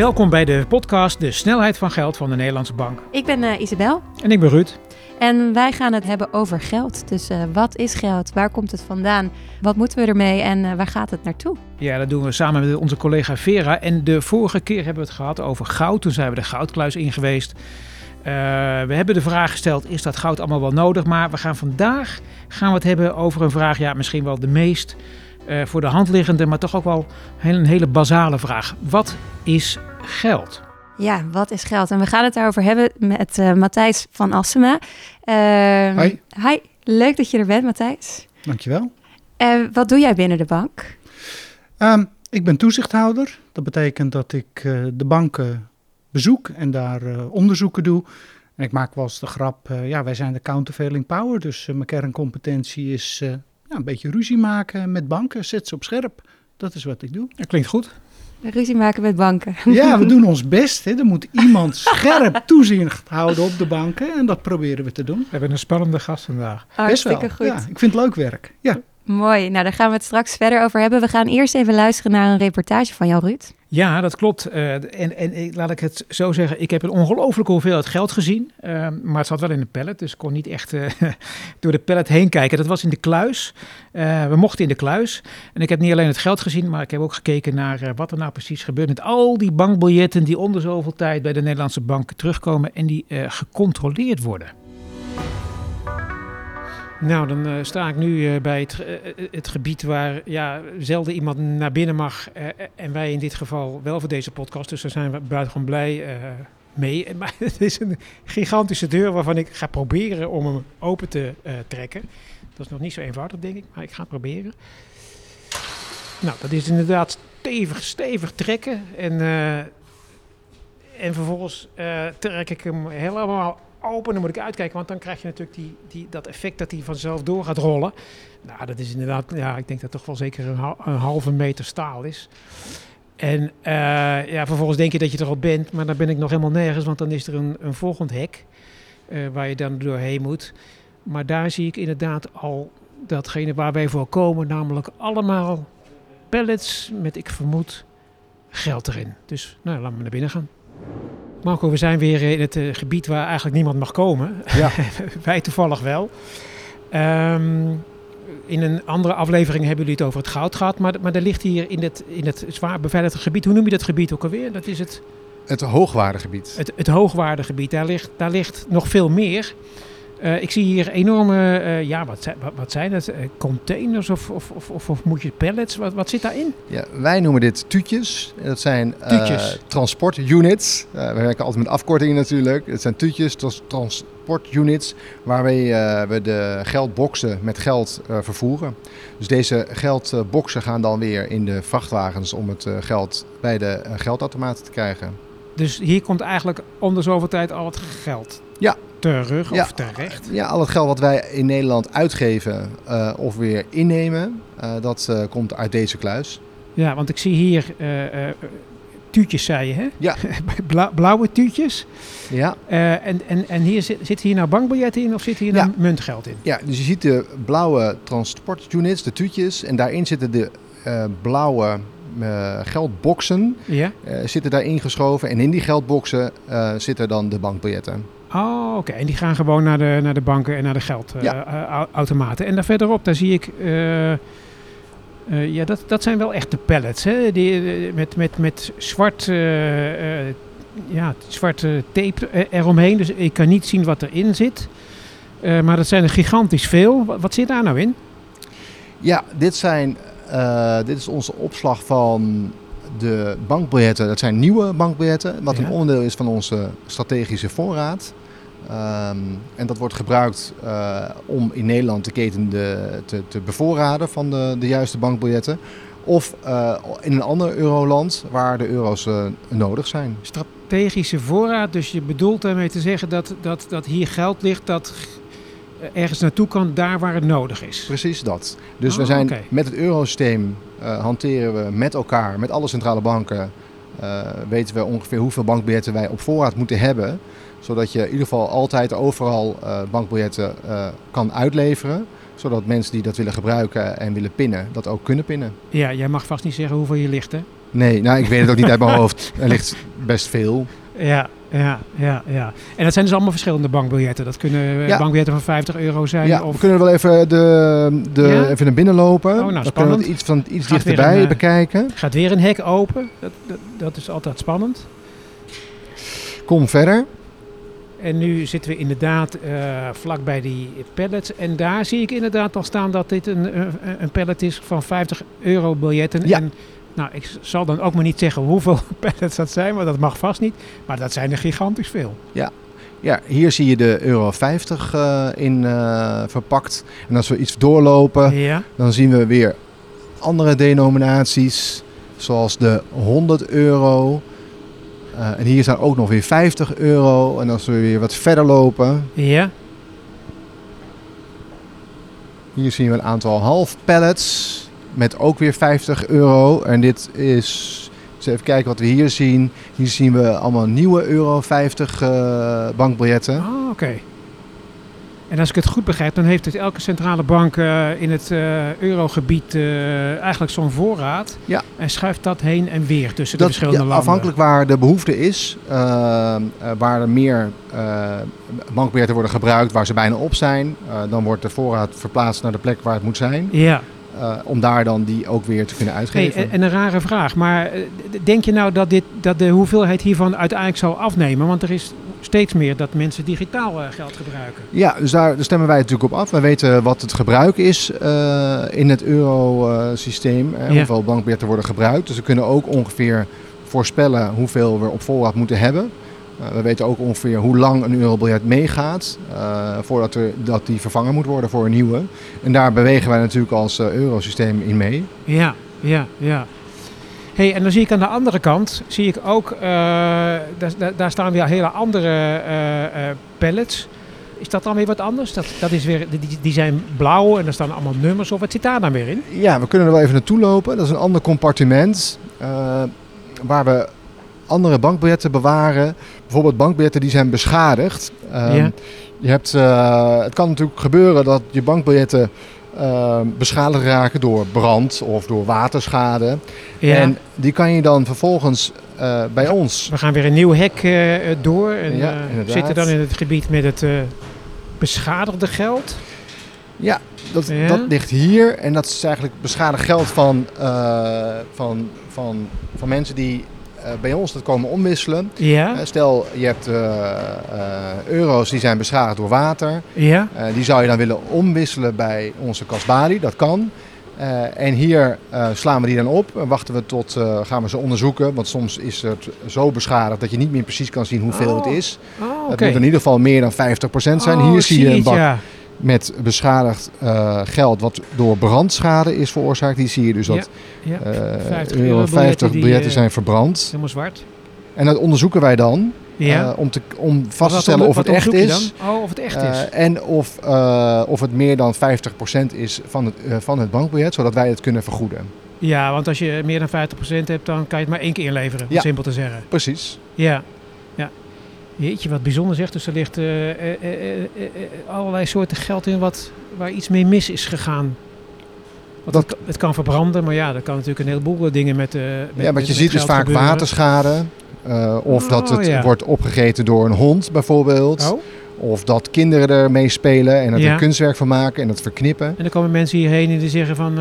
Welkom bij de podcast De Snelheid van Geld van de Nederlandse Bank. Ik ben uh, Isabel. En ik ben Ruud. En wij gaan het hebben over geld. Dus uh, wat is geld? Waar komt het vandaan? Wat moeten we ermee en uh, waar gaat het naartoe? Ja, dat doen we samen met onze collega Vera. En de vorige keer hebben we het gehad over goud. Toen zijn we de goudkluis in geweest. we hebben de vraag gesteld, is dat goud allemaal wel nodig? Maar we gaan vandaag gaan we het hebben over een vraag, ja, misschien wel de meest uh, voor de hand liggende, maar toch ook wel een hele basale vraag. Wat is geld? Ja, wat is geld? En we gaan het daarover hebben met uh, Matthijs van Assema. Uh, hi. Hi, leuk dat je er bent, Matthijs. Dankjewel. Uh, wat doe jij binnen de bank? Um, ik ben toezichthouder. Dat betekent dat ik uh, de banken bezoek en daar onderzoeken doe. En ik maak wel eens de grap, ja, wij zijn de countervailing power, dus mijn kerncompetentie is ja, een beetje ruzie maken met banken, zet ze op scherp. Dat is wat ik doe. Dat klinkt goed. Ruzie maken met banken. Ja, we doen ons best. Hè. Er moet iemand scherp toezicht houden op de banken. En dat proberen we te doen. We hebben een spannende gast vandaag. Hartstikke goed. Ja, ik vind het leuk werk. Ja. Mooi. Nou, daar gaan we het straks verder over hebben. We gaan eerst even luisteren naar een reportage van jou, Ruud. Ja, dat klopt. Uh, en, en laat ik het zo zeggen, ik heb een ongelooflijke hoeveelheid geld gezien. Uh, maar het zat wel in de pallet, dus ik kon niet echt uh, door de pallet heen kijken. Dat was in de kluis. we mochten in de kluis. En ik heb niet alleen het geld gezien, maar ik heb ook gekeken naar wat er nou precies gebeurt met al die bankbiljetten die onder zoveel tijd bij de Nederlandse banken terugkomen en die gecontroleerd worden. Nou, dan uh, sta ik nu uh, bij het, uh, het, gebied waar ja, zelden iemand naar binnen mag. en wij in dit geval wel voor deze podcast. Dus daar zijn we buitengewoon blij mee. Maar het is een gigantische deur waarvan ik ga proberen om hem open te trekken. Dat is nog niet zo eenvoudig, denk ik, maar ik ga proberen. Nou, dat is inderdaad stevig, stevig trekken. En, en vervolgens trek ik hem helemaal open, dan moet ik uitkijken, want dan krijg je natuurlijk die, die, dat effect dat hij vanzelf door gaat rollen. Nou, dat is inderdaad, ja, ik denk dat toch wel zeker een, halve meter staal is. En uh, ja, vervolgens denk je dat je er al bent, maar dan ben ik nog helemaal nergens, want dan is er een, een volgend hek uh, waar je dan doorheen moet. Maar daar zie ik inderdaad al datgene waar wij voor komen, namelijk allemaal pallets met, ik vermoed, geld erin. Dus nou, laten we naar binnen gaan. Marco, we zijn weer in het uh, gebied waar eigenlijk niemand mag komen. Ja. Wij toevallig wel. Um, in een andere aflevering hebben jullie het over het goud gehad. Maar, maar er ligt hier in het, in het zwaar beveiligde gebied, hoe noem je dat gebied ook alweer? Dat is het... Het hoogwaardegebied. Het, het hoogwaardegebied, daar ligt, daar ligt nog veel meer. Uh, ik zie hier enorme, uh, ja, wat, wat, wat zijn het? Uh, containers of, of, of, of, moet je pallets? Wat, wat zit daarin? Ja, wij noemen dit tuutjes. Dat zijn transportunits. we werken altijd met afkortingen natuurlijk. Het zijn tuutjes, trans transportunits, waarmee we de geldboxen met geld vervoeren. Dus deze geldboxen gaan dan weer in de vrachtwagens om het geld bij de geldautomaten te krijgen. Dus hier komt eigenlijk om de zoveel tijd al het geld ja, terug of terecht? Ja, al het geld wat wij in Nederland uitgeven uh, of weer innemen, uh, dat uh, komt uit deze kluis. Ja, want ik zie hier tuutjes, zei je, hè? Ja. blauwe tuutjes. Ja. en, en, en hier zit, zit hier nou bankbiljetten in of zit hier ja. nou muntgeld in? Ja, dus je ziet de blauwe transportunits, de tuutjes. En daarin zitten de blauwe geldboxen. Ja. zitten daar ingeschoven. En in die geldboxen zitten dan de bankbiljetten. Oh, oké. En die gaan gewoon naar de, naar de banken en naar de geldautomaten. Uh, en daar verderop, daar zie ik... Uh, uh, ja, dat, dat zijn wel echte pallets, hè? Die, met, met, met zwart, ja, zwarte tape eromheen. Dus ik kan niet zien wat erin zit. maar dat zijn er gigantisch veel. Wat, wat, zit daar nou in? Ja, dit, zijn, dit is onze opslag van de bankbiljetten, dat zijn nieuwe bankbiljetten, wat ja. een onderdeel is van onze strategische voorraad. Um, en dat wordt gebruikt uh, om in Nederland de keten de, te, te, bevoorraden van de, de juiste bankbiljetten. Of uh, in een ander euroland waar de euro's uh, nodig zijn. Strategische voorraad, dus je bedoelt daarmee te zeggen dat, dat, dat hier geld ligt dat ergens naartoe kan, daar waar het nodig is. Precies dat. Dus oh, we zijn okay. met het eurosysteem hanteren we met elkaar, met alle centrale banken, weten we ongeveer hoeveel bankbiljetten wij op voorraad moeten hebben. Zodat je in ieder geval altijd overal uh, bankbiljetten kan uitleveren. Zodat mensen die dat willen gebruiken en willen pinnen, dat ook kunnen pinnen. Ja, jij mag vast niet zeggen hoeveel je ligt hè? Nee, nou, ik weet het ook niet uit mijn hoofd. Er ligt best veel. Ja, ja, ja, ja. En dat zijn dus allemaal verschillende bankbiljetten. Dat kunnen eh, Ja. bankbiljetten van 50 euro zijn. Ja, of we kunnen wel even, de, de, Ja? even naar binnen lopen. Oh, nou, Dan kunnen we iets, van, iets Gaat dichterbij een, eh, bekijken. gaat weer een hek open. Dat, dat, dat is altijd spannend. Kom verder. En nu zitten we inderdaad eh vlak bij die pallets. En daar zie ik inderdaad al staan dat dit een, een, een pallet is van 50 euro biljetten. Ja. En nou, ik zal dan ook maar niet zeggen hoeveel pallets dat zijn, want dat mag vast niet. Maar dat zijn er gigantisch veel. Ja, hier zie je de euro 50 eh, in eh, verpakt. En als we iets doorlopen, Ja. dan zien we weer andere denominaties. Zoals de 100 euro. Eh, en hier staan ook nog weer 50 euro. En als we weer wat verder lopen, Ja. hier zien we een aantal half pallets. Met ook weer 50 euro. En dit is. eens even kijken wat we hier zien. Hier zien we allemaal nieuwe euro 50 eh, bankbiljetten. Ah, oké. En als ik het goed begrijp, dan heeft het elke centrale bank eh, in het eh, eurogebied eigenlijk zo'n voorraad. Ja. En schuift dat heen en weer tussen de verschillende ja, landen. afhankelijk waar de behoefte is, eh, eh, waar er meer bankbiljetten worden gebruikt, waar ze bijna op zijn, dan wordt de voorraad verplaatst naar de plek waar het moet zijn, Ja. Eh, om daar dan die ook weer te kunnen uitgeven. en en een rare vraag, maar eh, denk je nou dat, dit, dat de hoeveelheid hiervan uiteindelijk zal afnemen? Want er is steeds meer dat mensen digitaal eh, geld gebruiken. Ja, dus daar, stemmen wij natuurlijk op af. Wij weten wat het gebruik is in het eurosysteem, Ja. hoeveel bankbiljetten worden gebruikt. Dus we kunnen ook ongeveer voorspellen hoeveel we op voorraad moeten hebben. Eh, we weten ook ongeveer hoe lang een eurobiljet meegaat eh, voordat er, dat die vervangen moet worden voor een nieuwe. En daar bewegen wij natuurlijk als eh, eurosysteem in mee. Ja, ja, ja. Hey, en dan zie ik aan de andere kant, zie ik ook, daar, daar, daar staan weer hele andere pallets. Is dat dan weer wat anders? Dat, dat is weer, die, die zijn blauw en er staan allemaal nummers op. Wat zit daar dan weer in? Ja, we kunnen er wel even naartoe lopen. Dat is een ander compartiment waar we andere bankbiljetten bewaren. Bijvoorbeeld bankbiljetten die zijn beschadigd. Ehm, Ja. je hebt, eh, het kan natuurlijk gebeuren dat je bankbiljetten eh, beschadigd raken door brand of door waterschade. Ja. En die kan je dan vervolgens eh, bij ons. We gaan weer een nieuw hek eh, door en Ja, zitten dan in het gebied met het beschadigde geld. Ja, dat, Ja. dat ligt hier. En dat is eigenlijk beschadigd geld van, van, van, van mensen die bij ons dat komen omwisselen. Ja, Eh, Stel, je hebt eh, eh, euro's die zijn beschadigd door water. ja, Eh, die zou je dan willen omwisselen bij onze kasbali. Dat kan. Eh, en hier eh, slaan we die dan op en wachten we tot eh, gaan we ze onderzoeken. Want soms is het zo beschadigd dat je niet meer precies kan zien hoeveel Oh, het is. oh, Het moet in ieder geval meer dan 50% zijn. Oh, hier zie je een bak ja. Met beschadigd eh, geld wat door brandschade is veroorzaakt. Die zie je dus dat Ja, eh, 50 euro euro 50 biljetten die, eh, zijn verbrand. helemaal zwart. En dat onderzoeken wij dan Ja. eh, om, te, om vast te stellen of het echt is. Oh, of het echt Eh, is. en of, eh, of het meer dan 50% is van het, eh, van het bankbiljet, zodat wij het kunnen vergoeden. Ja, want als je meer dan 50% hebt, dan kan je het maar één keer inleveren. om. Simpel te zeggen. Precies. Ja. Jeetje, wat bijzonder zegt. Dus er ligt eh, eh, eh, allerlei soorten geld in wat, waar iets mee mis is gegaan. Want Dat- het, kan- het kan verbranden, maar ja, er kan natuurlijk een heleboel dingen met... met Ja, wat je ziet is geld vaak gebeuren. waterschade. of dat Oh, het ja. wordt opgegeten door een hond bijvoorbeeld. Oh, Of dat kinderen ermee spelen en er Ja. een kunstwerk van maken en het verknippen. en dan komen mensen hierheen en die zeggen van...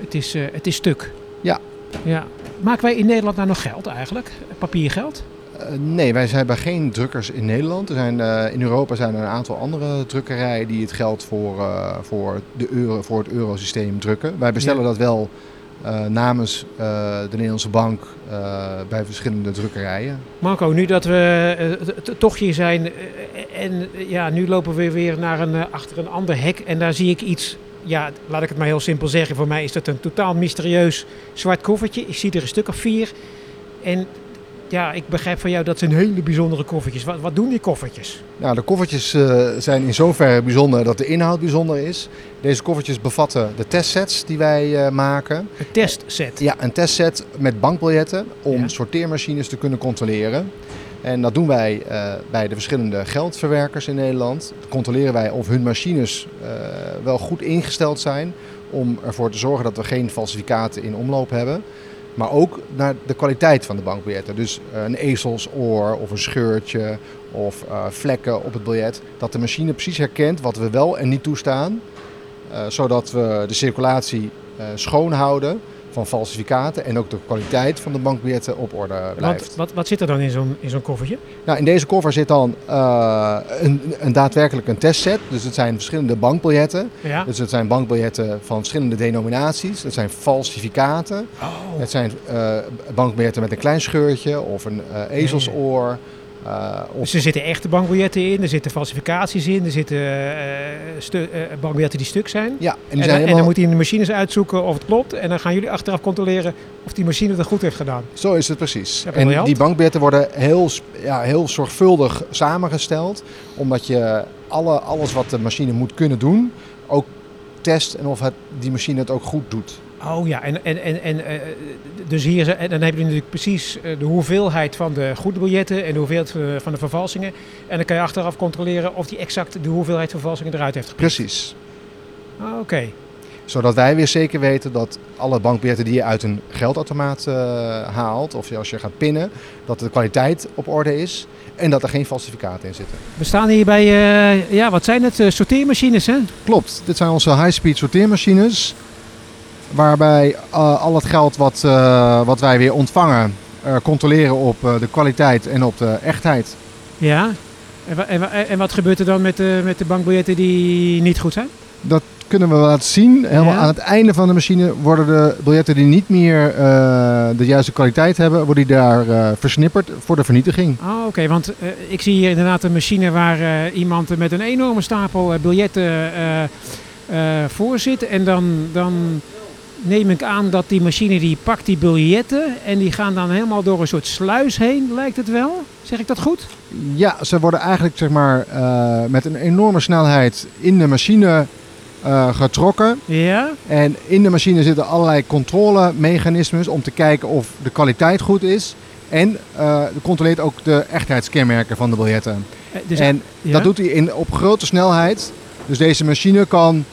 het, is, het is stuk. Ja. ja. Maken wij in Nederland nou nog geld eigenlijk? Papiergeld? Eh, nee, wij hebben geen drukkers in Nederland. Er zijn, eh, in Europa zijn er een aantal andere drukkerijen die het geld voor, eh, voor, de euro, voor het eurosysteem drukken. Wij bestellen Ja. dat wel namens de Nederlandse bank bij verschillende drukkerijen. Marco, nu dat we toch hier zijn en ja, nu lopen we weer naar een, achter een ander hek en daar zie ik iets, ja, laat ik het maar heel simpel zeggen, voor mij is dat een totaal mysterieus zwart koffertje. Ik zie er een stuk of vier en ja, ik begrijp van jou dat zijn hele bijzondere koffertjes. Wat, wat doen die koffertjes? Nou, de koffertjes eh, zijn in zoverre bijzonder dat de inhoud bijzonder is. Deze koffertjes bevatten de testsets die wij eh, maken. Een testset. Ja, een testset met bankbiljetten om Ja. sorteermachines te kunnen controleren. En dat doen wij eh, bij de verschillende geldverwerkers in Nederland. Controleren wij of hun machines wel goed ingesteld zijn om ervoor te zorgen dat we geen falsificaten in omloop hebben. Maar ook naar de kwaliteit van de bankbiljetten. Dus uh, een ezelsoor of een scheurtje of uh, vlekken op het biljet. Dat de machine precies herkent wat we wel en niet toestaan. Uh, zodat we de circulatie schoon houden van falsificaten en ook de kwaliteit van de bankbiljetten op orde blijft. Wat, wat, wat zit er dan in zo'n, in zo'n koffertje? Nou, in deze koffer zit dan uh, een, een daadwerkelijk een testset. Dus het zijn verschillende bankbiljetten. Ja. Dus het zijn bankbiljetten van verschillende denominaties. Het zijn falsificaten. Oh. Het zijn uh, bankbiljetten met een klein scheurtje of een uh, ezelsoor. Uh, dus er zitten echte bankbiljetten in, er zitten falsificaties in, er zitten stu- uh, bankbiljetten die stuk zijn. Ja, en, die en, zijn helemaal... en dan moet hij in de machines uitzoeken of het klopt. En dan gaan jullie achteraf controleren of die machine het goed heeft gedaan. Zo is het precies. Ja, en die bankbiljetten worden heel, ja, heel zorgvuldig samengesteld. Omdat je alle, alles wat de machine moet kunnen doen, ook test en of het, die machine het ook goed doet. Oh ja, en, en, en, en uh, dus hier en dan heb je natuurlijk precies de hoeveelheid van de goede biljetten en de hoeveelheid van de vervalsingen. En dan kan je achteraf controleren of die exact de hoeveelheid vervalsingen eruit heeft gepikt. Precies. Ah, Oké. Okay. Zodat wij weer zeker weten dat alle bankbiljetten die je uit een geldautomaat uh, haalt, of als je gaat pinnen, dat de kwaliteit op orde is en dat er geen falsificaten in zitten. We staan hier bij, uh, ja, wat zijn het? sorteermachines, hè? Klopt, dit zijn onze high-speed sorteermachines. Waarbij uh, al het geld wat, uh, wat wij weer ontvangen, uh, controleren op de kwaliteit en op de echtheid. Ja, en, en, en, wat gebeurt er dan met de, met de bankbiljetten die niet goed zijn? Dat kunnen we laten zien. Helemaal ja. aan het einde van de machine worden de biljetten die niet meer de juiste kwaliteit hebben, worden die daar versnipperd voor de vernietiging. Oh, oké, okay. want ik zie hier inderdaad een machine waar iemand met een enorme stapel biljetten voor zit. En dan, dan neem ik aan dat die machine die pakt die biljetten en die gaan dan helemaal door een soort sluis heen, lijkt het wel. Zeg ik dat goed? Ja, ze worden eigenlijk zeg maar uh, met een enorme snelheid in de machine uh, getrokken. Ja. En in de machine zitten allerlei controlemechanismes om te kijken of de kwaliteit goed is. En uh, controleert ook de echtheidskenmerken van de biljetten. Dus, en ja? dat doet hij in, op grote snelheid. Dus deze machine kan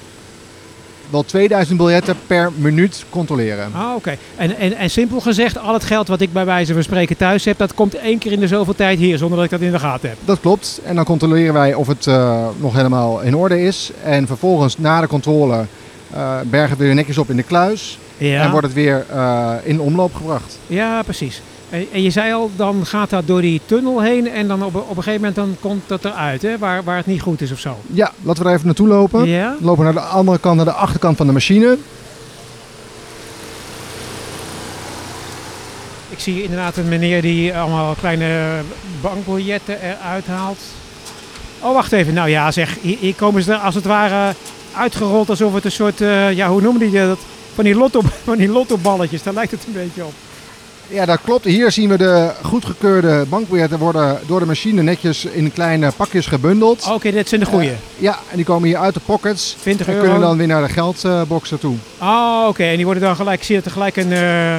wel 2000 biljetten per minuut controleren. Ah, oké. En, en, en simpel gezegd, al het geld wat ik bij wijze van spreken thuis heb, dat komt één keer in de zoveel tijd hier, zonder dat ik dat in de gaten heb. Dat klopt. En dan controleren wij of het uh, nog helemaal in orde is. En vervolgens, na de controle, uh, bergen we weer netjes op in de kluis. Ja. En wordt het weer uh, in omloop gebracht. Ja, precies. En je zei al, dan gaat dat door die tunnel heen en dan op, op een gegeven moment dan komt dat eruit, hè? Waar, waar het niet goed is of zo. Ja, laten we er even naartoe lopen. Ja? We lopen naar de andere kant, naar de achterkant van de machine. Ik zie inderdaad een meneer die allemaal kleine bankbiljetten eruit haalt. Oh, wacht even. Nou ja, zeg, hier, komen ze er als het ware uitgerold alsof het een soort, uh, ja, hoe noemde je dat? Van die, lotto, van die lottoballetjes, daar lijkt het een beetje op. Ja, dat klopt. Hier zien we de goedgekeurde bankbiljetten worden door de machine netjes in kleine pakjes gebundeld. Oké, okay, dit zijn de goede. Uh, ja, en die komen hier uit de pockets. 20 en euro. kunnen dan weer naar de geldbox toe. Oh, oké. Okay. En die worden dan gelijk, zie je dat er gelijk een, uh,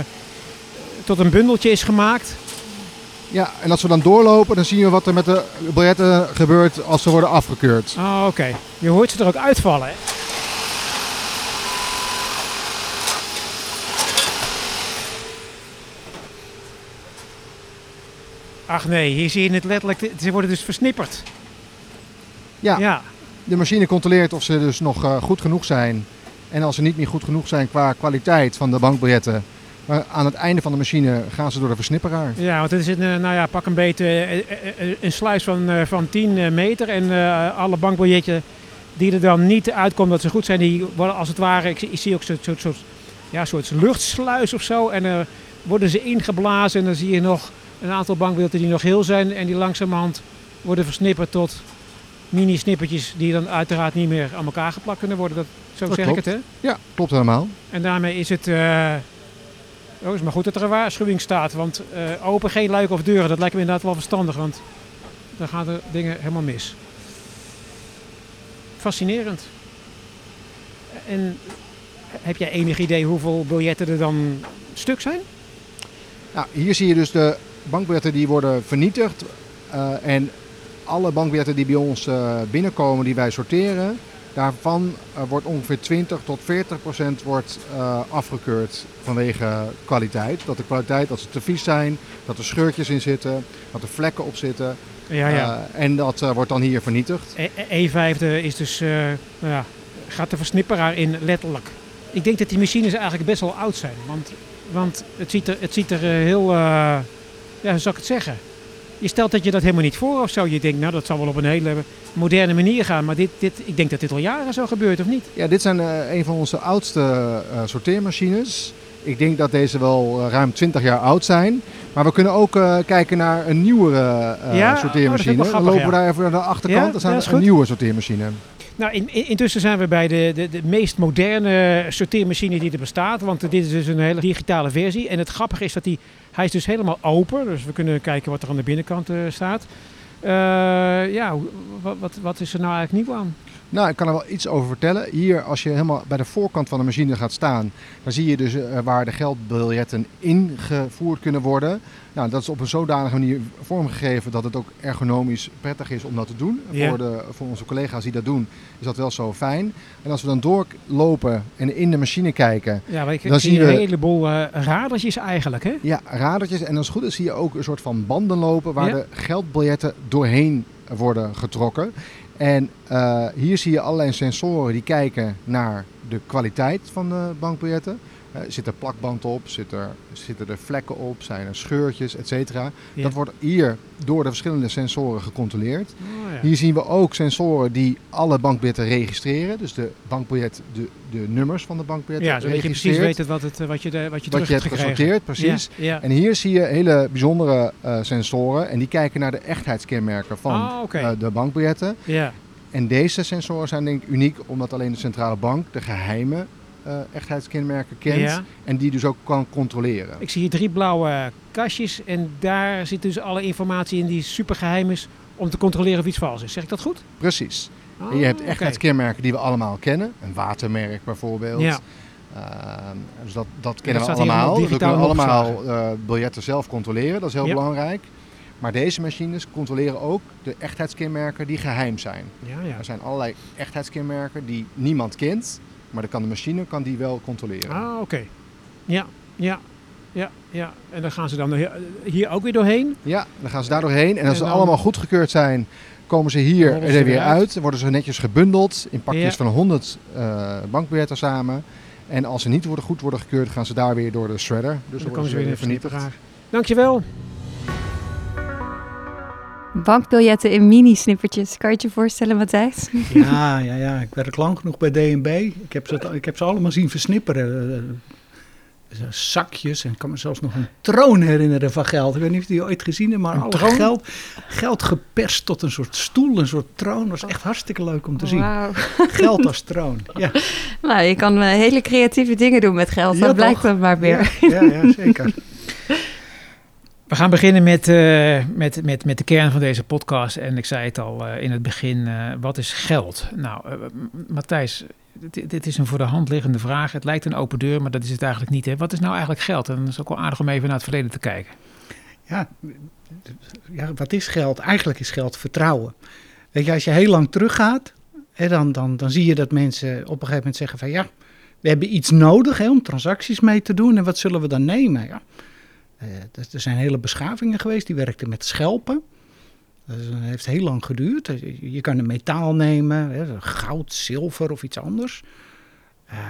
tot een bundeltje is gemaakt. Ja, en als we dan doorlopen, dan zien we wat er met de biljetten gebeurt als ze worden afgekeurd. Oh, oké. Okay. Je hoort ze er ook uitvallen, hè? Ach nee, hier zie je het letterlijk. Ze worden dus versnipperd. Ja, ja. de machine controleert of ze dus nog uh, goed genoeg zijn. En als ze niet meer goed genoeg zijn qua kwaliteit van de bankbiljetten. Maar aan het einde van de machine gaan ze door de versnipperaar. Ja, want het is een, nou ja, pak een beetje een sluis van, van 10 meter. En uh, alle bankbiljetten die er dan niet uitkomen dat ze goed zijn, die worden als het ware, ik, ik zie ook zo'n soort, soort, ja, soort luchtsluis of zo. En dan uh, worden ze ingeblazen en dan zie je nog een aantal bankbiljetten die nog heel zijn en die langzamerhand worden versnipperd tot mini-snippertjes die dan uiteraard niet meer aan elkaar geplakt kunnen worden. Dat, zo dat zeg klopt. ik het, hè? Ja, klopt helemaal. En daarmee is het... Uh, oh, is maar goed dat er een waarschuwing staat, want uh, open geen luiken of deuren, dat lijkt me inderdaad wel verstandig, want dan gaan de dingen helemaal mis. Fascinerend. En heb jij enig idee hoeveel biljetten er dan stuk zijn? Nou, hier zie je dus de bankbiljetten die worden vernietigd. Uh, en alle bankbiljetten die bij ons uh, binnenkomen, die wij sorteren, Daarvan eh, wordt ongeveer 20 tot 40 procent wordt, eh, afgekeurd vanwege kwaliteit. Dat de kwaliteit, dat ze te vies zijn, dat er scheurtjes in zitten, dat er vlekken op zitten. Ja, ja. Eh, en dat eh, wordt dan hier vernietigd. E- E- E5 is dus, eh, nou ja, gaat de versnipperaar in letterlijk. Ik denk dat die machines eigenlijk best wel oud zijn. Want, want het ziet er, het ziet er eh, heel, eh, ja, hoe zou ik het zeggen? Je stelt dat je dat helemaal niet voor of zo. Je denkt, nou dat zal wel op een hele moderne manier gaan. Maar dit, dit, ik denk dat dit al jaren zo gebeurt, of niet? Ja, dit zijn eh, een van onze oudste eh, sorteermachines. Ik denk dat deze wel eh, ruim 20 jaar oud zijn. Maar we kunnen ook kijken naar een nieuwere eh, Ja, oh, sorteermachine. Dan grappig, lopen we ja. daar even naar de achterkant. Ja, dat zijn een nieuwe sorteermachine. Nou, in, in- intussen zijn we bij de, de, de meest moderne sorteermachine die er bestaat. Want dit is dus een hele digitale versie. En het grappige is dat die, hij is dus helemaal open. Dus we kunnen kijken wat er aan de binnenkant eh, staat. Eh, ja, wat, wat is er nou eigenlijk nieuw aan? Nou, ik kan er wel iets over vertellen. Hier, als je helemaal bij de voorkant van de machine gaat staan, dan zie je dus eh, waar de geldbiljetten ingevoerd kunnen worden. Nou, dat is op een zodanige manier vormgegeven dat het ook ergonomisch prettig is om dat te doen. Voor, de, voor onze collega's die dat doen, is dat wel zo fijn. En als we dan doorlopen en in de machine kijken, Ja, maar ik Dan zie zien een heleboel eh, radertjes eigenlijk, hè? ja, radertjes. En als het goed is, zie je ook een soort van banden lopen waar de geldbiljetten doorheen worden getrokken. En eh, hier zie je allerlei sensoren die kijken naar de kwaliteit van de bankbiljetten. Eh, zit er plakband op, zit er, zitten er vlekken op, zijn er scheurtjes, et cetera. Ja. Dat wordt hier door de verschillende sensoren gecontroleerd. Oh, ja. Hier zien we ook sensoren die alle bankbiljetten registreren. Dus de bankbiljet, de, de nummers van de bankbiljetten ja, zodat je precies weet wat, het, eh, wat je, de, wat je wat je hebt gesorteerd, precies. Ja. En hier zie je hele bijzondere eh, sensoren en die kijken naar de echtheidskenmerken van Ah, de bankbiljetten. ja. En deze sensoren zijn denk ik uniek omdat alleen de centrale bank de geheime eh, echtheidskenmerken kent Ja. en die dus ook kan controleren. Ik zie hier drie blauwe kastjes en daar zit dus alle informatie in die supergeheim is om te controleren of iets vals is. Zeg ik dat goed? Precies. Oh, en je hebt oké. echtheidskenmerken die we allemaal kennen. Een watermerk bijvoorbeeld. Ja. Ehm, dus dat, dat kennen dat we allemaal. We kunnen allemaal eh, biljetten zelf controleren. Dat is heel Ja. belangrijk. Maar deze machines controleren ook de echtheidskenmerken die geheim zijn. Ja, ja. Er zijn allerlei echtheidskenmerken die niemand kent, maar dan kan de machine kan die wel controleren. Ah, oké. Ja, ja, ja, ja. En dan gaan ze dan hier- ook weer doorheen. Ja, dan gaan ze daar doorheen en als ze dan- allemaal goedgekeurd zijn, komen ze hier er weer weer uit. Worden ze netjes gebundeld in pakjes Ja. van 100 eh bankbiljetten samen. En als ze niet worden, goed worden gekeurd, gaan ze daar weer door de shredder. Dus dan komen ze weer de vernietigd. versnipperaar. Dankjewel. Bankbiljetten in mini-snippertjes. Kan je het je voorstellen, Matthijs? Ja, ja, ja. Ik werk lang genoeg bij DNB. Ik heb ze, ik heb ze allemaal zien versnipperen. Eh, eh, zakjes en ik kan me zelfs nog een troon herinneren van geld. Ik weet niet of je die ooit gezien hebt, maar troon? geld, geld geperst tot een soort stoel, een soort troon. Dat was echt hartstikke leuk om te zien. Geld als troon. Ja, Nou, je kan eh, hele creatieve dingen doen met geld. Ja, dat blijkt dan maar weer. ja, ja, zeker. We gaan beginnen met, eh, met, met, met de kern van deze podcast. En ik zei het al eh, in het begin, eh, wat is geld? Nou, Matthijs, dit, dit is een voor de hand liggende vraag. Het lijkt een open deur, maar dat is het eigenlijk niet. Hè? Wat is nou eigenlijk geld? En dat is ook wel aardig om even naar het verleden te kijken. Ja, ja, wat is geld? Eigenlijk is geld vertrouwen. Weet je, als je heel lang teruggaat, hè, dan, dan, dan zie je dat mensen op een gegeven moment zeggen van ja, we hebben iets nodig hè, om transacties mee te doen en wat zullen we dan nemen? Ja. Eh, er- zijn hele beschavingen geweest die werkten met schelpen. Dat heeft heel lang geduurd. Eh, Je- kan een metaal nemen, goud, zilver of iets anders. Eh,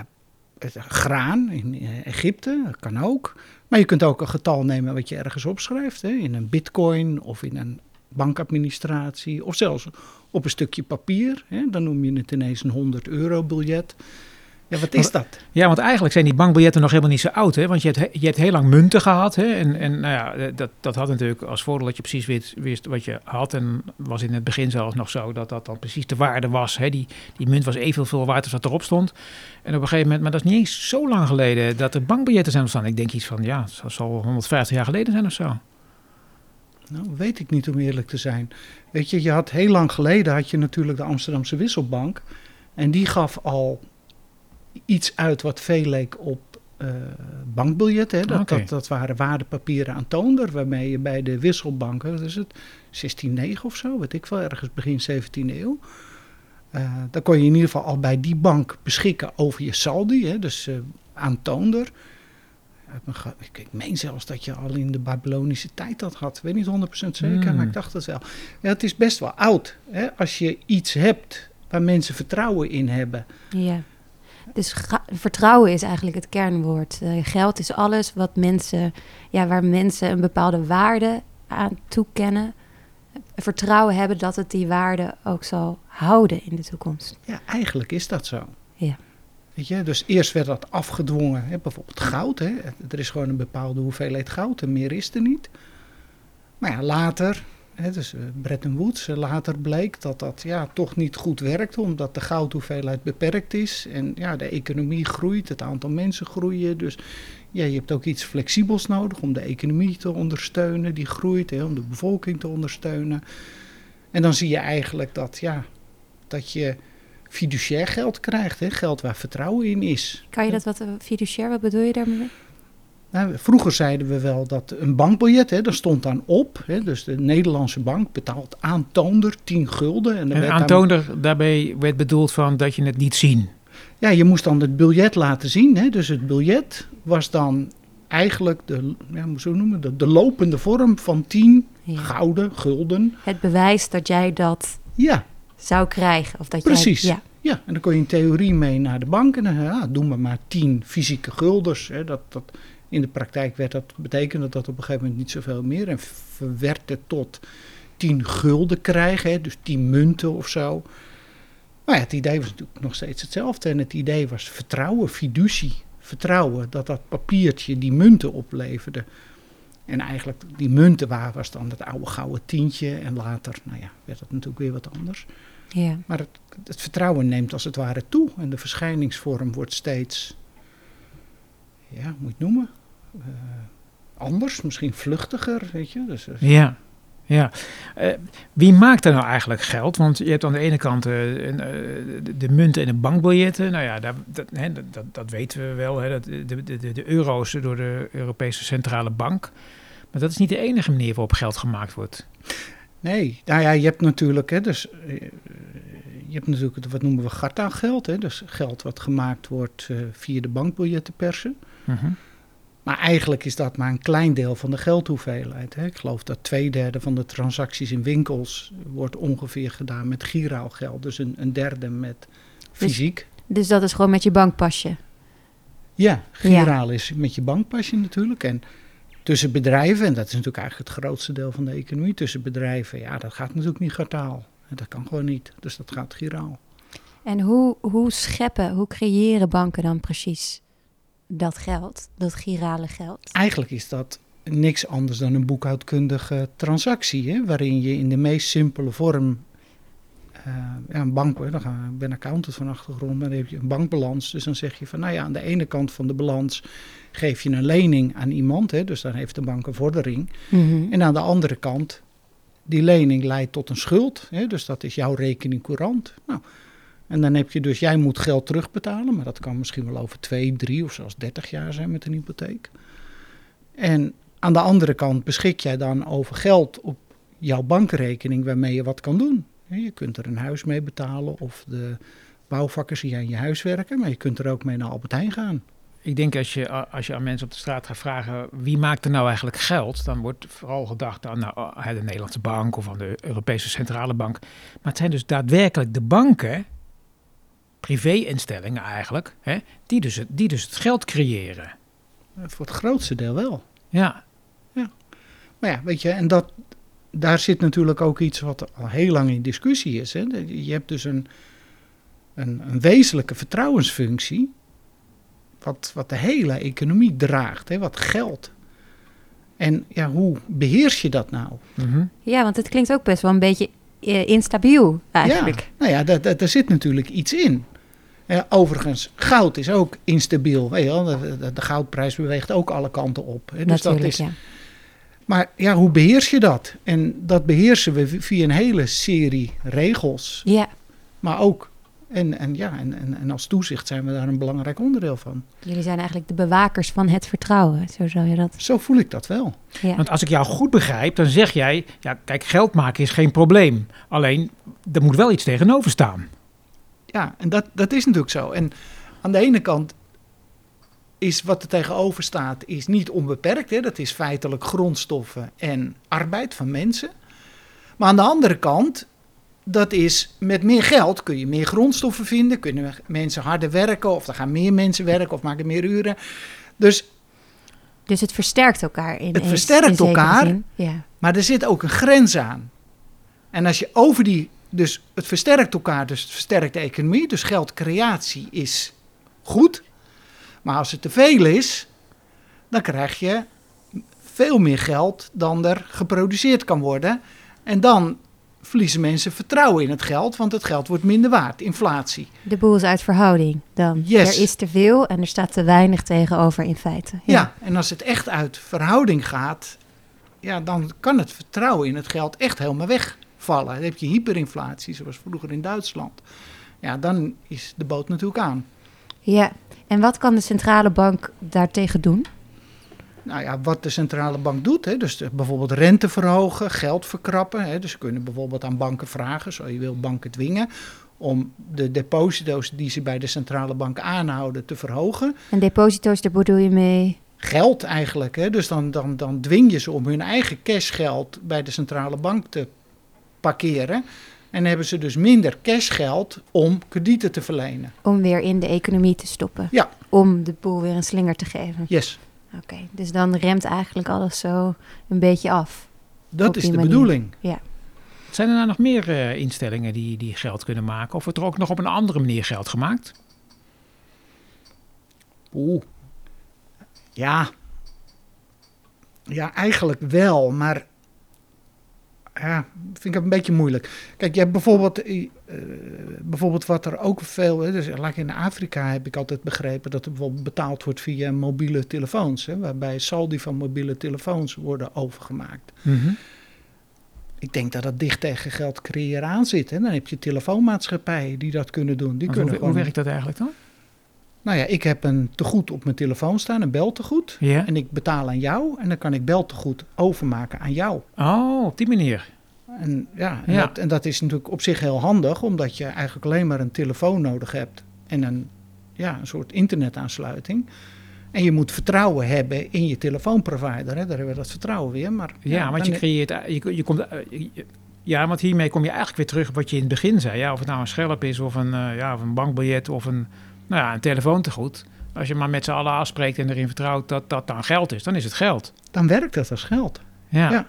graan in Egypte, kan ook. Maar je kunt ook een getal nemen wat je ergens opschrijft. In een bitcoin of in een bankadministratie. Of zelfs op een stukje papier. Dan noem je het ineens een 100 euro biljet. Ja, wat is dat? Ja, want eigenlijk zijn die bankbiljetten nog helemaal niet zo oud. Hè? Want je hebt, he- je hebt heel lang munten gehad. Hè? En, en nou ja, eh, dat, dat had natuurlijk als voordeel dat je precies wist, wist wat je had. En was in het begin zelfs nog zo dat dat dan precies de waarde was. Hè? Die, die munt was evenveel waard als wat erop stond. En op een gegeven moment, maar dat is niet eens zo lang geleden dat er bankbiljetten zijn ontstaan. Ik denk iets van, ja, het zal 150 jaar geleden zijn of zo. Nou, weet ik niet om eerlijk te zijn. Weet je, je had heel lang geleden had je natuurlijk de Amsterdamse Wisselbank. En die gaf al iets uit wat veel leek op eh bankbiljetten. Hè? Dat, Oké. dat, dat waren waardepapieren aan toonder, waarmee je bij de wisselbanken, dat is het 1609 of zo, weet ik wel, ergens begin 17e eeuw. Uh, dan kon je in ieder geval al bij die bank beschikken over je saldi, hè, dus uh, aantoonder. Ik, ik meen zelfs dat je al in de Babylonische tijd dat had. Ik weet niet 100% zeker, Hmm. maar ik dacht het wel. Ja, het is best wel oud. Hè? Als je iets hebt waar mensen vertrouwen in hebben. Ja. Dus ga- vertrouwen is eigenlijk het kernwoord. Eh, geld is alles wat mensen, ja, waar mensen een bepaalde waarde aan toekennen. Vertrouwen hebben dat het die waarde ook zal houden in de toekomst. Ja, eigenlijk is dat zo. Ja. Weet je, dus eerst werd dat afgedwongen, hè, bijvoorbeeld goud. Hè. Er is gewoon een bepaalde hoeveelheid goud en meer is er niet. Maar ja, later, dus uh, Bretton Woods, uh, later bleek dat dat ja, toch niet goed werkte, omdat de goudhoeveelheid beperkt is. En ja, de economie groeit, het aantal mensen groeien. Dus ja, je hebt ook iets flexibels nodig om de economie te ondersteunen, die groeit, om de bevolking te ondersteunen. En dan zie je eigenlijk dat, ja, dat je fiduciair geld krijgt, hè? geld waar vertrouwen in is. Kan je dat wat uh, fiduciair, wat bedoel je daarmee? Nou, vroeger zeiden we wel dat een bankbiljet, hè, daar stond dan op. Hè, dus de Nederlandse bank betaalt aantoonder 10 gulden. En, en aantoonder, dan... daarbij werd bedoeld van dat je het niet zien. Ja, je moest dan het biljet laten zien. Hè, dus het biljet was dan eigenlijk de, ja, hoe zo noemen, de, de lopende vorm van 10 ja. gouden, gulden. Het bewijs dat jij dat ja. zou krijgen. Of dat Precies. Jij, ja. Ja, en dan kon je in theorie mee naar de bank en dan ja, doen we maar tien fysieke gulders. Hè, dat, dat, in de praktijk werd dat, betekende dat op een gegeven moment niet zoveel meer. En verwerkt het tot tien gulden krijgen, hè, dus tien munten of zo. Maar ja, het idee was natuurlijk nog steeds hetzelfde. En het idee was vertrouwen, fiducie. Vertrouwen dat dat papiertje die munten opleverde. En eigenlijk die munten waar was dan het oude gouden tientje. En later, nou ja, werd dat natuurlijk weer wat anders. Ja. Maar het, het, vertrouwen neemt als het ware toe. En de verschijningsvorm wordt steeds, ja, moet je het noemen? Uh, anders, misschien vluchtiger, weet je. Dus, dus ja. Ja, uh, wie maakt er nou eigenlijk geld? Want je hebt aan de ene kant uh, de, de munten en de bankbiljetten. Nou ja, dat, dat, hè, dat, dat weten we wel. Hè, dat, de, de, de euro's door de Europese Centrale Bank. Maar dat is niet de enige manier waarop geld gemaakt wordt. Nee, nou ja, je hebt natuurlijk, hè, dus, je hebt natuurlijk wat noemen we Garta-geld. Hè, dus geld wat gemaakt wordt via de bankbiljettenpersen. Uh -huh. Maar eigenlijk is dat maar een klein deel van de geldhoeveelheid. Hè. Ik geloof dat twee derde van de transacties in winkels wordt ongeveer gedaan met giraal geld. Dus een, een derde met fysiek. Dus, dus, dat is gewoon met je bankpasje? Ja, giraal ja. is met je bankpasje natuurlijk. En tussen bedrijven, en dat is natuurlijk eigenlijk het grootste deel van de economie, tussen bedrijven, ja, dat gaat natuurlijk niet gartaal. Dat kan gewoon niet. Dus dat gaat giraal. En hoe, hoe scheppen, hoe creëren banken dan precies dat geld, dat girale geld? Eigenlijk is dat niks anders dan een boekhoudkundige transactie, hè, waarin je in de meest simpele vorm uh, ja, een bank, dan gaan, ik ben accountant van achtergrond, maar dan heb je een bankbalans. Dus dan zeg je van, nou ja, aan de ene kant van de balans geef je een lening aan iemand, hè, dus dan heeft de bank een vordering. Mm -hmm. En aan de andere kant, die lening leidt tot een schuld, hè, dus dat is jouw rekening courant. Nou, en dan heb je dus, jij moet geld terugbetalen, maar dat kan misschien wel over twee, drie of zelfs dertig jaar zijn met een hypotheek. En aan de andere kant beschik jij dan over geld op jouw bankrekening waarmee je wat kan doen. Je kunt er een huis mee betalen of de bouwvakkers die aan je huis werken, maar je kunt er ook mee naar Albert Heijn gaan. Ik denk als je, als je aan mensen op de straat gaat vragen wie maakt er nou eigenlijk geld, dan wordt vooral gedacht aan nou, de Nederlandse bank of aan de Europese Centrale Bank. Maar het zijn dus daadwerkelijk de banken, privé-instellingen eigenlijk, hè, die, dus het, die dus het geld creëren. Voor het grootste deel wel. Ja. ja. Maar ja, weet je, en dat, daar zit natuurlijk ook iets wat al heel lang in discussie is. Hè. Je hebt dus een, een, een wezenlijke vertrouwensfunctie, wat, wat de hele economie draagt, hè, wat geld. En ja, hoe beheers je dat nou? Mm -hmm. Ja, want het klinkt ook best wel een beetje instabiel eigenlijk. Ja, nou ja, daar, daar zit natuurlijk iets in. Overigens, goud is ook instabiel. Weet je wel? De, de, de, goudprijs beweegt ook alle kanten op. Hè? Dus Natuurlijk, dat is, ja. Maar ja, hoe beheers je dat? En dat beheersen we via een hele serie regels. Ja. Maar ook, en, en, ja, en, en, en als toezicht zijn we daar een belangrijk onderdeel van. Jullie zijn eigenlijk de bewakers van het vertrouwen, zo zou je dat... Zo voel ik dat wel. Ja. Want als ik jou goed begrijp, dan zeg jij... Ja, kijk, geld maken is geen probleem. Alleen, er moet wel iets tegenover staan. ja, en dat, dat is natuurlijk zo. En aan de ene kant is wat er tegenover staat, is niet onbeperkt. Hè? Dat is feitelijk grondstoffen en arbeid van mensen. Maar aan de andere kant, dat is met meer geld kun je meer grondstoffen vinden, kunnen mensen harder werken, of er gaan meer mensen werken, of maken meer uren. Dus, Dus het versterkt elkaar in Het versterkt in elkaar. Ja. maar er zit ook een grens aan. En als je over die, dus het versterkt elkaar, dus het versterkt de economie, dus geldcreatie is goed. Maar als het te veel is, dan krijg je veel meer geld dan er geproduceerd kan worden. En dan verliezen mensen vertrouwen in het geld, want het geld wordt minder waard, inflatie. De boel is uit verhouding dan. Yes. Er is te veel en er staat te weinig tegenover in feite. Ja. en als het echt uit verhouding gaat, ja, dan kan het vertrouwen in het geld echt helemaal wegvallen. Dan heb je hyperinflatie, zoals vroeger in Duitsland. Ja, dan is de boot natuurlijk aan. ja. En wat kan de centrale bank daartegen doen? Nou ja, wat de centrale bank doet, hè, dus bijvoorbeeld rente verhogen, geld verkrappen. Hè, dus ze kunnen bijvoorbeeld aan banken vragen, zo je wil banken dwingen, om de deposito's die ze bij de centrale bank aanhouden te verhogen. En deposito's, daar bedoel je mee? Geld eigenlijk, hè, dus dan, dan, dan dwing je ze om hun eigen cashgeld bij de centrale bank te parkeren. En hebben ze dus minder cashgeld om kredieten te verlenen. Om weer in de economie te stoppen. Ja. Om de boel weer een slinger te geven. Yes, Oké, dus dan remt eigenlijk alles zo een beetje af. dat is de manier. bedoeling. Zijn er nou nog meer eh, instellingen die, die geld kunnen maken? Of wordt er ook nog op een andere manier geld gemaakt? Oeh. Ja. Ja, eigenlijk wel, maar. Ja, vind ik een beetje moeilijk. Kijk, je hebt bijvoorbeeld, eh, bijvoorbeeld wat er ook veel. Dus, like in Afrika heb ik altijd begrepen dat er bijvoorbeeld betaald wordt via mobiele telefoons. Hè, waarbij saldi van mobiele telefoons worden overgemaakt. Ik denk dat dat dicht tegen geld creëren aan zit. Hè. Dan heb je telefoonmaatschappijen die dat kunnen doen. Die kunnen hoe, hoe gewoon- werkt dat eigenlijk dan? Nou ja, ik heb een tegoed op mijn telefoon staan, een beltegoed. Ja. En ik betaal aan jou en dan kan ik beltegoed overmaken aan jou. Oh, op die manier. En, ja, en, Ja. Dat, en dat is natuurlijk op zich heel handig, omdat je eigenlijk alleen maar een telefoon nodig hebt en een, ja, een soort internetaansluiting. En je moet vertrouwen hebben in je telefoonprovider. Hè? Daar hebben we dat vertrouwen weer. Maar, Ja, want je creëert... Je, je komt, eh, je- ja, want hiermee kom je eigenlijk weer terug op wat je in het begin zei. Ja, of het nou een schelp is of een, eh, ja, of een bankbiljet of een, nou ja, een telefoontegoed. Als je maar met z'n allen afspreekt en erin vertrouwt dat dat dan geld is, dan is het geld. dan werkt dat als geld. Ja. Ja.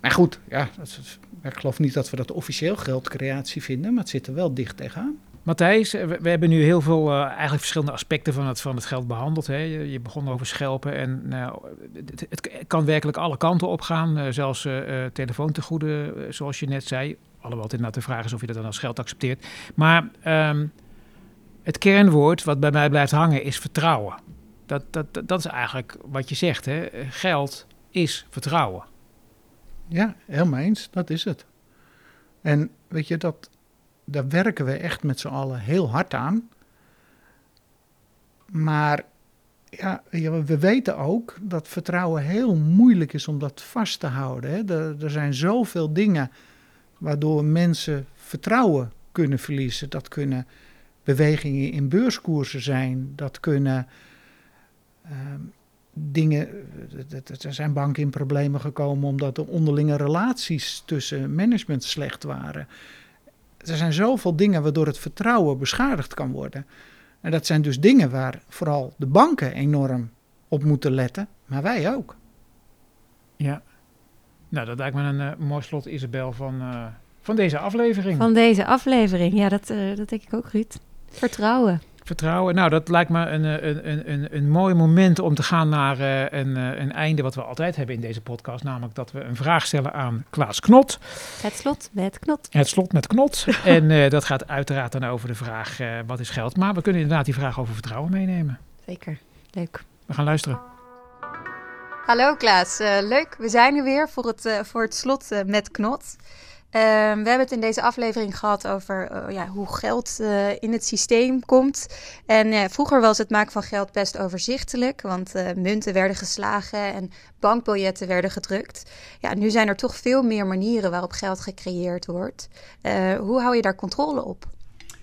Maar goed, ja, is- ik geloof niet dat we dat officieel geldcreatie vinden, maar het zit er wel dicht tegenaan. Matthijs, eh, we, we hebben nu heel veel eh, eigenlijk verschillende aspecten van het, van het geld behandeld. Hè. Je, je begon over schelpen en nou, het, het kan werkelijk alle kanten op gaan. eh, zelfs telefoontegoeden, zoals je net zei. Alhoewel het inderdaad de vraag is of je dat dan als geld accepteert. Maar ehm, het kernwoord wat bij mij blijft hangen is vertrouwen. Dat, dat, dat, is eigenlijk wat je zegt. Hè. Geld is vertrouwen. Ja, helemaal eens. Dat is het. En weet je, dat, daar werken we echt met z'n allen heel hard aan. Maar ja, we weten ook dat vertrouwen heel moeilijk is om dat vast te houden. Hè. Er zijn zoveel dingen waardoor mensen vertrouwen kunnen verliezen. Dat kunnen bewegingen in beurskoersen zijn. Dat kunnen ehm, dingen. dat- Er zijn banken in problemen gekomen omdat de onderlinge relaties tussen management slecht waren. Er zijn zoveel dingen waardoor het vertrouwen beschadigd kan worden. En dat zijn dus dingen waar vooral de banken enorm op moeten letten, maar wij ook. Ja. Nou, dat lijkt me een eh, mooi slot, Isabel, van, eh, van deze aflevering. Van deze aflevering. Ja, dat, eh, dat denk ik ook, Ruud. Vertrouwen. Vertrouwen. Nou, dat lijkt me een, eh, een, een, een, een mooi moment om te gaan naar eh, een, eh, een einde wat we altijd hebben in deze podcast. Namelijk dat we een vraag stellen aan Klaas Knot. Het slot met knot. Het slot met Knot. en eh, dat gaat uiteraard dan over de vraag eh, wat is geld. Maar we kunnen inderdaad die vraag over vertrouwen meenemen. Zeker. Leuk. We gaan luisteren. Hallo Klaas, Eh, leuk. We zijn er weer voor het, eh, voor het slot met Knot. Ehm, we hebben het in deze aflevering gehad over eh, ja, hoe geld eh, in het systeem komt. En vroeger was het maken van geld best overzichtelijk, want eh, munten werden geslagen en bankbiljetten werden gedrukt. Ja, nu zijn er toch veel meer manieren waarop geld gecreëerd wordt. Hoe hou je daar controle op?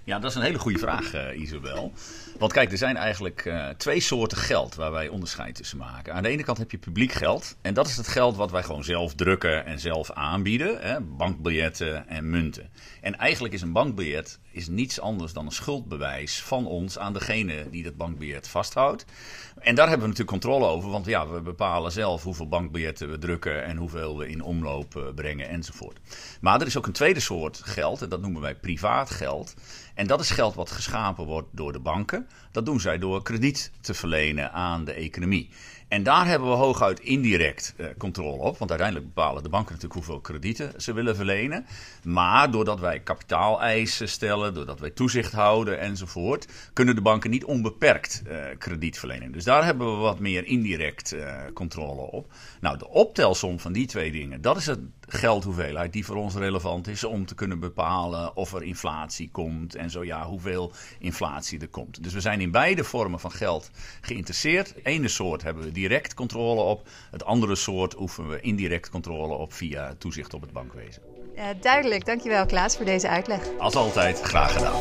Ja, dat is een hele goede vraag, Isabel. Want kijk, er zijn eigenlijk uh, twee soorten geld waar wij onderscheid tussen maken. Aan de ene kant heb je publiek geld. En dat is het geld wat wij gewoon zelf drukken en zelf aanbieden. Hè, bankbiljetten en munten. En eigenlijk is een bankbiljet is niets anders dan een schuldbewijs van ons aan degene die dat bankbiljet vasthoudt. En daar hebben we natuurlijk controle over, want ja, we bepalen zelf hoeveel bankbiljetten we drukken en hoeveel we in omloop uh, brengen enzovoort. Maar er is ook een tweede soort geld, en dat noemen wij privaat geld. En dat is geld wat geschapen wordt door de banken. Dat doen zij door krediet te verlenen aan de economie. En daar hebben we hooguit indirect uh, controle op. Want uiteindelijk bepalen de banken natuurlijk hoeveel kredieten ze willen verlenen. Maar doordat wij kapitaaleisen stellen, doordat wij toezicht houden enzovoort, kunnen de banken niet onbeperkt uh, krediet verlenen. Dus daar hebben we wat meer indirect uh, controle op. Nou, de optelsom van die twee dingen, dat is het geldhoeveelheid die voor ons relevant is om te kunnen bepalen of er inflatie komt en zo ja, hoeveel inflatie er komt. Dus we zijn in beide vormen van geld geïnteresseerd. Ene soort hebben we direct controle op, het andere soort oefenen we indirect controle op via toezicht op het bankwezen. Uh, duidelijk, dankjewel Klaas voor deze uitleg. Als altijd, graag gedaan.